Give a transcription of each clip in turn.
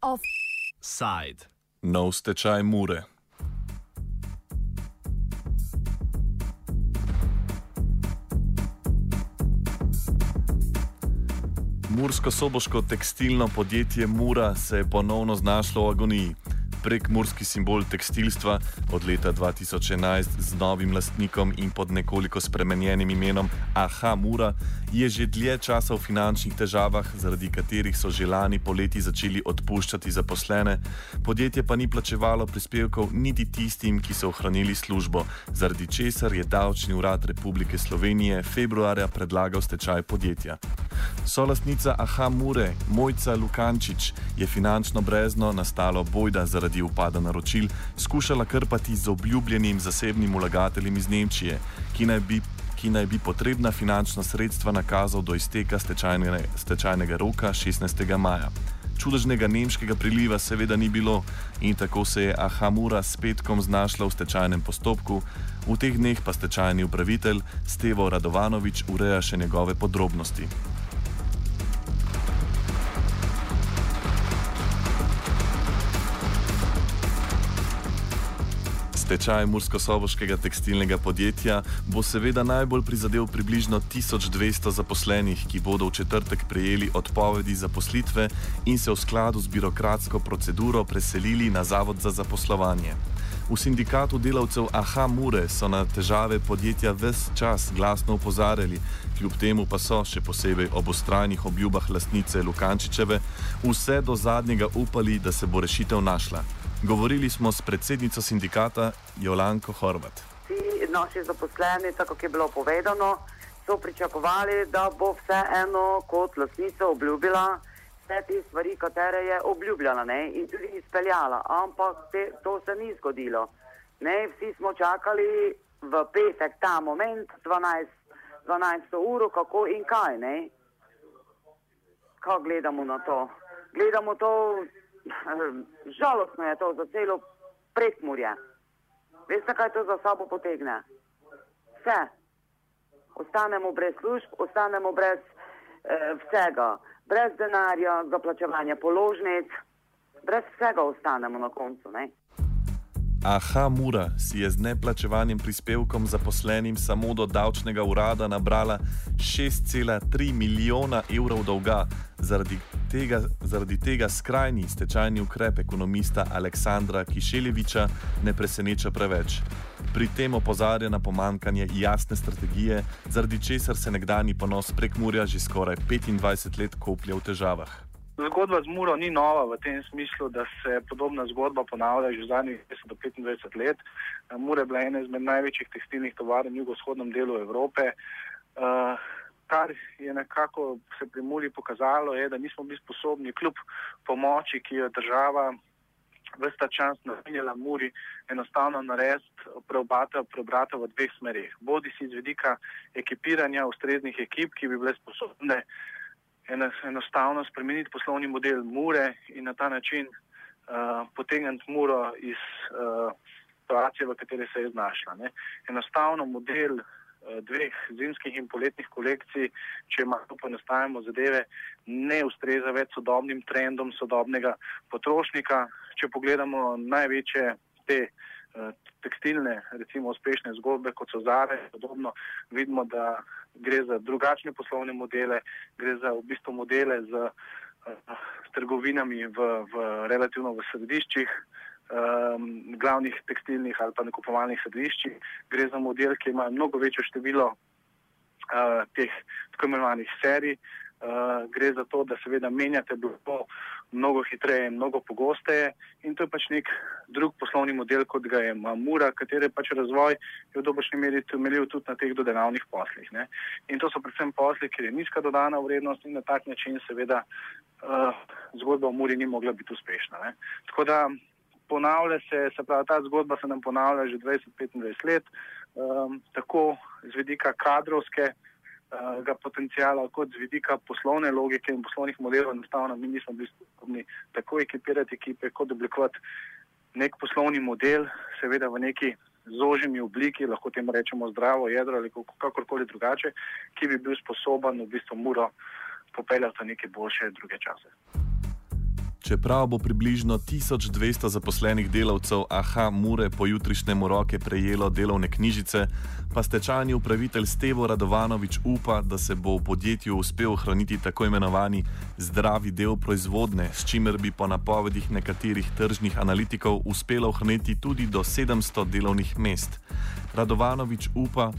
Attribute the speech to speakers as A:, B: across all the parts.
A: Offside.
B: Nov stečaj mure. Mursko-soboško tekstilno podjetje Mura se je ponovno znašlo v agoniji prek murski simbol tekstilstva od leta 2011 z novim lastnikom in pod nekoliko spremenjenim imenom Aha Mura, je že dlje časa v finančnih težavah, zaradi katerih so že lani poleti začeli odpuščati zaposlene, podjetje pa ni plačevalo prispevkov niti tistim, ki so ohranili službo, zaradi česar je Davčni urad Republike Slovenije februarja predlagal stečaj podjetja. Solastnica Aha Mure, Mojca Lukančič, je finančno brezno nastalo bojda zaradi upada naročil skušala krpati z obljubljenim zasebnim vlagateljem iz Nemčije, ki naj bi, ki naj bi potrebna finančna sredstva nakazal do izteka stečajne, stečajnega roka 16. maja. Čudežnega nemškega priliva seveda ni bilo in tako se je Ahamura s petkom znašla v stečajnem postopku, v teh dneh pa stečajni upravitelj Stevo Radovanovič ureja še njegove podrobnosti. Stečaj Mursko-Soboškega tekstilnega podjetja bo seveda najbolj prizadel približno 1200 zaposlenih, ki bodo v četrtek prejeli odpovedi zaposlitve in se v skladu z birokratsko proceduro preselili na Zavod za zaposlovanje. V sindikatu delavcev AHA Mure so na težave podjetja ves čas glasno upozarjali, kljub temu pa so, še posebej ob ostrajnih obljubah lastnice Lukančičeve, vse do zadnjega upali, da se bo rešitev našla. Govorili smo s predsednico sindikata Jolanko Horvat.
C: Vsi naši zaposleni, tako kot je bilo povedano, so pričakovali, da bo vseeno kot lasnica obljubila vse te stvari, katere je obljubljala ne? in tudi izpeljala. Ampak te, to se ni zgodilo. Ne? Vsi smo čakali v petek ta moment, 12, 12 ur, kako in kaj. Ne? Kaj gledamo na to? Gledamo to žalostno je to za celo prekmurje. Veste, kaj to za sabo potegne? Vse. Ostanemo brez služb, ostanemo brez eh, vsega, brez denarja za plačevanje položnic, brez vsega ostanemo na koncu. Ne?
B: Aha, Mura si je z neplačevanjem prispevkom zaposlenim samo do davčnega urada nabrala 6,3 milijona evrov dolga. Zaradi tega, zaradi tega skrajni stečajni ukrep ekonomista Aleksandra Kišeljeviča ne preseneča preveč. Pri tem opozarja na pomankanje jasne strategije, zaradi česar se nekdani ponos prek Murja že skoraj 25 let koplje v težavah.
D: Zgodba z Muro ni nova v tem smislu, da se podobna zgodba ponavlja že zadnjih 20 do 25 let. Mura je bila ena izmed največjih tekstilnih tovarn v jugovzhodnem delu Evrope. Uh, kar je nekako se pri Muri pokazalo, je, da nismo bili sposobni kljub pomoči, ki jo država vsta čas namenjala Muri, enostavno narediti preobrata, preobrata v dveh smerih. Bodi si z vidika ekipiranja ustreznih ekip, ki bi bile sposobne enostavno spremeniti poslovni model Mure in na ta način uh, potegniti Muro iz uh, situacije, v kateri se je znašla. Ne. Enostavno model uh, dveh zimskih in poletnih kolekcij, če malo poenostavimo zadeve, ne ustreza več sodobnim trendom sodobnega potrošnika. Če pogledamo največje te uh, tekstilne, recimo uspešne zgodbe, kot so Zare, podobno, vidimo, da gre za drugačne poslovne modele, gre za v bistvu modele z uh, trgovinami v, v relativno v središčih, um, glavnih tekstilnih ali pa nakupovalnih središčih. Gre za model, ki ima mnogo večjo število uh, teh tako imenovanih serij. Uh, gre za to, da seveda menjate blago mnogo hitreje mnogo pogosteje in to je pač nek drug poslovni model, kot ga je Mura, katere pač razvoj je v dobrošnji meri temeljil tudi na teh dodenavnih poslih. Ne. In to so predvsem posli, kjer je nizka dodana vrednost in na tak način seveda uh, zgodba o Muri ni mogla biti uspešna. Ne. Tako da ponavlja se, se pravi, ta zgodba se nam ponavlja že 20-25 let, um, tako z vidika kadrovske, uh, potencijala, kot z vidika poslovne logike in poslovnih modelov, enostavno mi nismo bili sposobni tako ekipirati ekipe, kot oblikovati nek poslovni model, seveda v neki zožimi obliki, lahko temu rečemo zdravo jedro ali kakorkoli drugače, ki bi bil sposoben v bistvu muro popeljati v neke boljše druge čase.
B: Čeprav bo približno 1200 zaposlenih delavcev AHA Mure po jutrišnjem roke prejelo delovne knjižice, pa stečajni upravitelj Stevo Radovanovič upa, da se bo v podjetju uspel ohraniti tako imenovani zdravi del proizvodne, s čimer bi po napovedih nekaterih tržnih analitikov uspelo ohraniti tudi do 700 delovnih mest. Radovanovič upa,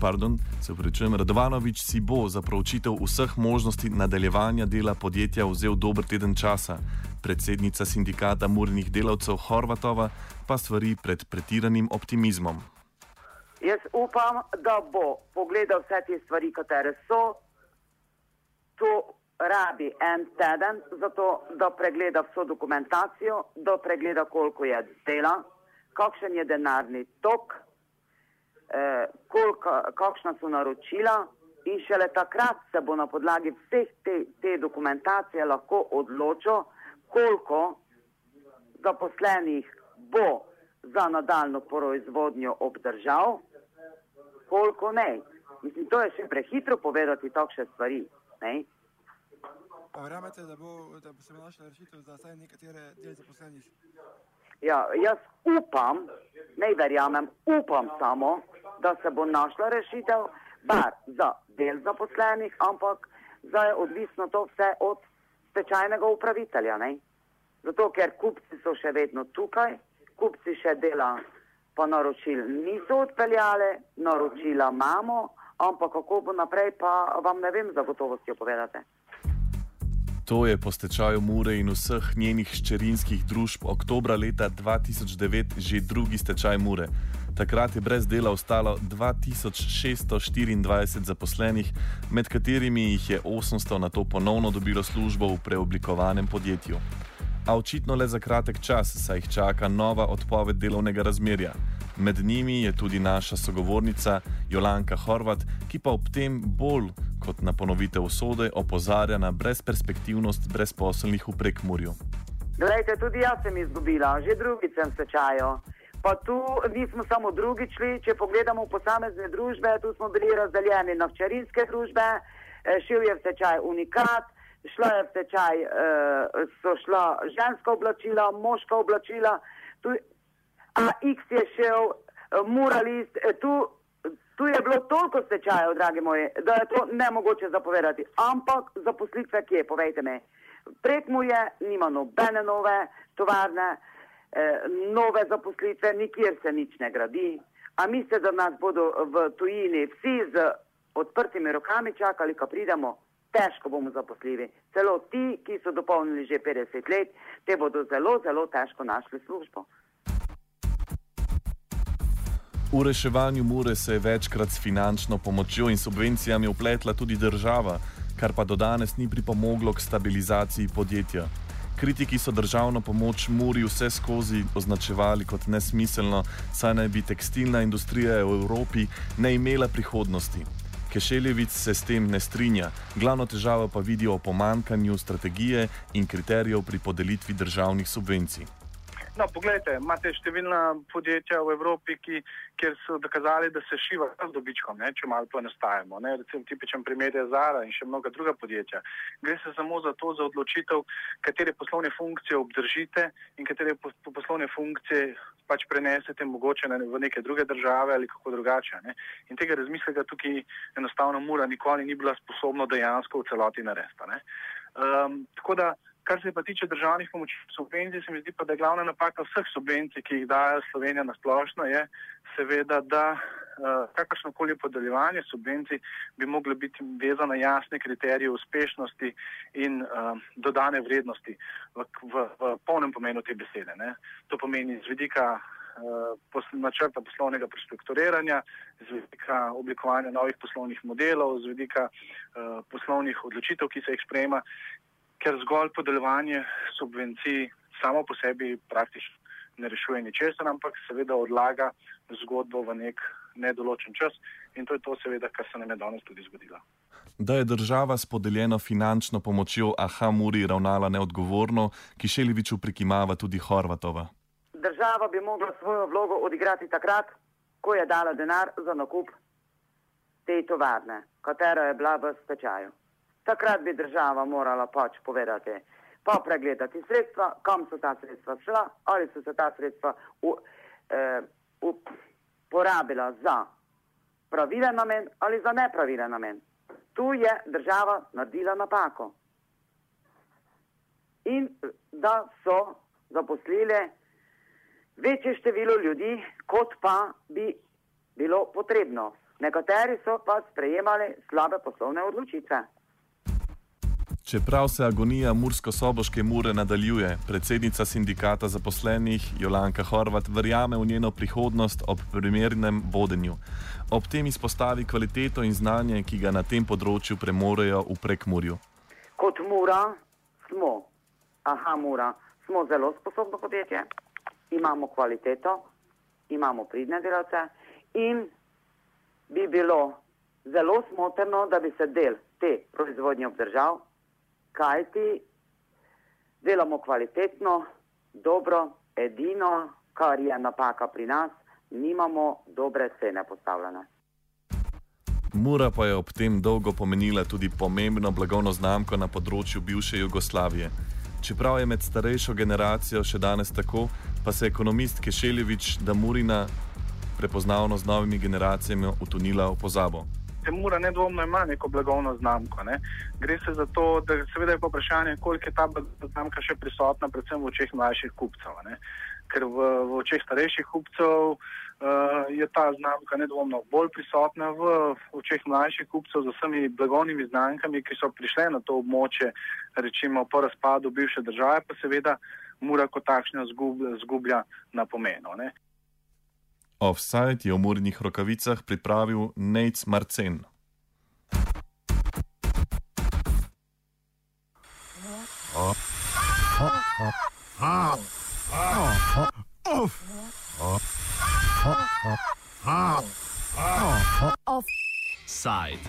B: pardon, se upravičujem, Radovanovič si bo za proučitev vseh možnosti nadaljevanja dela podjetja vzel dober teden časa. Predsednica sindikata murnih delavcev Horvatova pa stvari pred pretiranim optimizmom.
C: Jaz upam, da bo pogledal vse te stvari, katere so. To rabi en teden, zato da pregleda vso dokumentacijo, da pregleda, koliko je dela, kakšen je denarni tok eh, koliko, kakšna so naročila in šele takrat se bo na podlagi vseh te, te dokumentacije lahko odločil, koliko zaposlenih bo za nadaljno proizvodnjo obdržal, koliko ne. Mislim, to je še prehitro povedati takšne stvari. Ne?
E: Pa verjamete, da bo, da bo se našla rešitev za vsaj nekatere del zaposlenih?
C: Ja, jaz upam, ne verjamem, upam samo, da se bo našla rešitev, bar za del zaposlenih, ampak zdaj je odvisno to vse od stečajnega upravitelja. Ne? Zato, ker kupci so še vedno tukaj, kupci še dela, pa naročil niso odpeljali, naročila imamo, ampak kako bo naprej, pa vam ne vem zagotovosti opovedati.
B: To je po stečaju Mure in vseh njenih ščerinskih družb oktobra leta 2009 že drugi stečaj Mure. Takrat je brez dela ostalo 2624 zaposlenih, med katerimi jih je 800 na to ponovno dobilo službo v preoblikovanem podjetju. A očitno le za kratek čas, saj jih čaka nova odpoved delovnega razmerja. Med njimi je tudi naša sogovornica Jolanka Horvat, ki pa ob tem bolj kot na ponovitev usode opozarja na brezperspektivnost brezposelnih v prekmurju.
C: Glejte, tudi jaz sem izgubila, že drugič sem sečajo. Pa tu nismo samo drugič šli, če pogledamo posamezne družbe, tu smo bili razdeljeni na včerinske družbe, eh, šel je v tečaj unikat, šla je v tečaj, eh, so šla ženska oblačila, moška oblačila, tu, a X je šel, eh, moralist, tu, tu je bilo toliko stečajev, dragi moji, da je to nemogoče zapovedati. Ampak zaposlitve kje, povejte mi. Prek mu je, nima nobene nove tovarne. Eh, nove zaposlitve, nikjer se nič ne gradi. A mislite, da nas bodo v tujini vsi z odprtimi rokami čakali, ko pridemo? Težko bomo zaposljivi. Celo ti, ki so dopolnili že 50 let, te bodo zelo, zelo težko našli službo.
B: V reševanju Mure se je večkrat s finančno pomočjo in subvencijami upletla tudi država, kar pa do danes ni pripomoglo k stabilizaciji podjetja. Kritiki so državno pomoč Muri vse skozi označevali kot nesmiselno, saj naj bi tekstilna industrija v Evropi ne imela prihodnosti. Kešeljevic se s tem ne strinja, glavno težavo pa vidijo v pomankanju strategije in kriterijev pri podelitvi državnih subvencij.
D: No, poglejte, imate številna podjetja v Evropi, ki, kjer so dokazali, da se šiva z dobičkom, ne, če malo poenostavimo. Recimo tipičen primer je Zara in še mnoga druga podjetja. Gre se samo za to, za odločitev, katere poslovne funkcije obdržite in katere poslovne funkcije pač prenesete mogoče v neke druge države ali kako drugače. Ne. In tega razmisleka tukaj enostavno mora nikoli ni bila sposobna dejansko v celoti narediti. Um, tako da Kar se pa tiče državnih pomoči subvencij, se mi zdi pa, da je glavna napaka vseh subvencij, ki jih daje Slovenija na splošno, je seveda, da uh, kakršnokoli podeljevanje subvencij bi moglo biti vezano na jasne kriterije uspešnosti in uh, dodane vrednosti v, v, v polnem pomenu te besede. Ne. To pomeni z vidika uh, načrta poslovnega prestrukturiranja, z vidika oblikovanja novih poslovnih modelov, z vidika uh, poslovnih odločitev, ki se jih sprejema ker zgolj podeljevanje subvencij samo po sebi praktično ne rešuje ničesar, ampak seveda odlaga zgodbo v nek nedoločen čas in to je to, seveda, kar se nam je danes tudi zgodilo.
B: Da je država s podeljeno finančno pomočjo Aha Muri ravnala neodgovorno, ki Šeliviču prikimava tudi Horvatova.
C: država bi mogla svojo vlogo odigrati takrat, ko je dala denar za nakup te tovarne, katera je bila v stečaju. Takrat bi država morala pač povedati, pa pregledati sredstva, kam so ta sredstva šla, ali so se ta sredstva u, eh, u, porabila za pravilen namen ali za nepravilen namen. Tu je država naredila napako. In da so zaposlili večje število ljudi, kot pa bi bilo potrebno. Nekateri so pa sprejemali slabe poslovne odločitve.
B: Čeprav se agonija Mursko-Soboške mure nadaljuje, predsednica sindikata zaposlenih Jolanka Horvat verjame v njeno prihodnost ob primernem vodenju. Ob tem izpostavi kvaliteto in znanje, ki ga na tem področju premorejo v prekmurju.
C: Kot mura smo, aha, mura, smo zelo sposobno podjetje, imamo kvaliteto, imamo pridne delavce in bi bilo zelo smotrno, da bi se del te proizvodnje obdržal kajti delamo kvalitetno, dobro, edino, kar je napaka pri nas, nimamo dobre cene postavljene.
B: Mura pa je ob tem dolgo pomenila tudi pomembno blagovno znamko na področju bivše Jugoslavije. Čeprav je med starejšo generacijo še danes tako, pa se ekonomist Kešeljevič, da Murina prepoznavno z novimi generacijami utonila v pozabo.
D: Temura nedvomno ima neko blagovno znamko. Ne. Gre se za to, da seveda je pa vprašanje, koliko je ta znamka še prisotna, predvsem v očeh mlajših kupcev. Ne. Ker v, v očeh starejših kupcev uh, je ta znamka nedvomno bolj prisotna, v, v očeh mlajših kupcev z vsemi blagovnimi znamkami, ki so prišle na to območje, rečemo po razpadu bivše države, pa seveda mura kot takšna zgublja, zgublja na pomenu. Ne.
B: Offside je v murnih rokavicah pripravil Nec Marcen.
A: Offside.